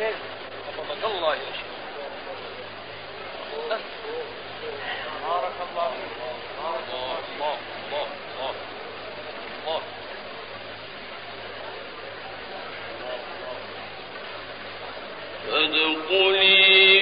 شيخ حفظك الله يا شيخ بارك الله بارك الله الله الله الله الله فادخلي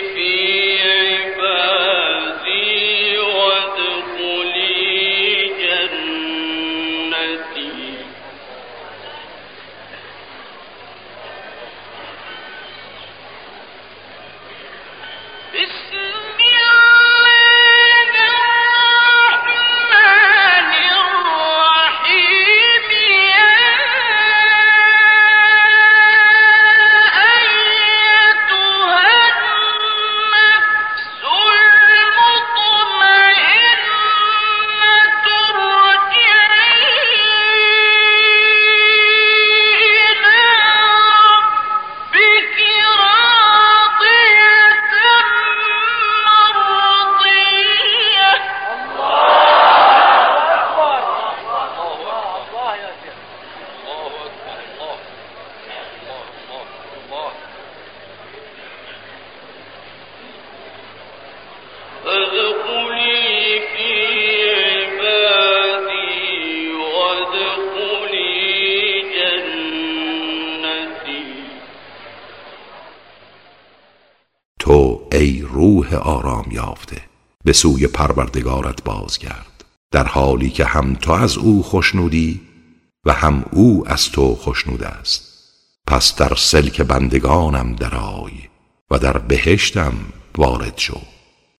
ای روح آرام یافته به سوی پروردگارت بازگرد. در حالی که هم تو از او خوشنودی و هم او از تو خوشنود است. پس در سلک بندگانم درای و در بهشتم وارد شو.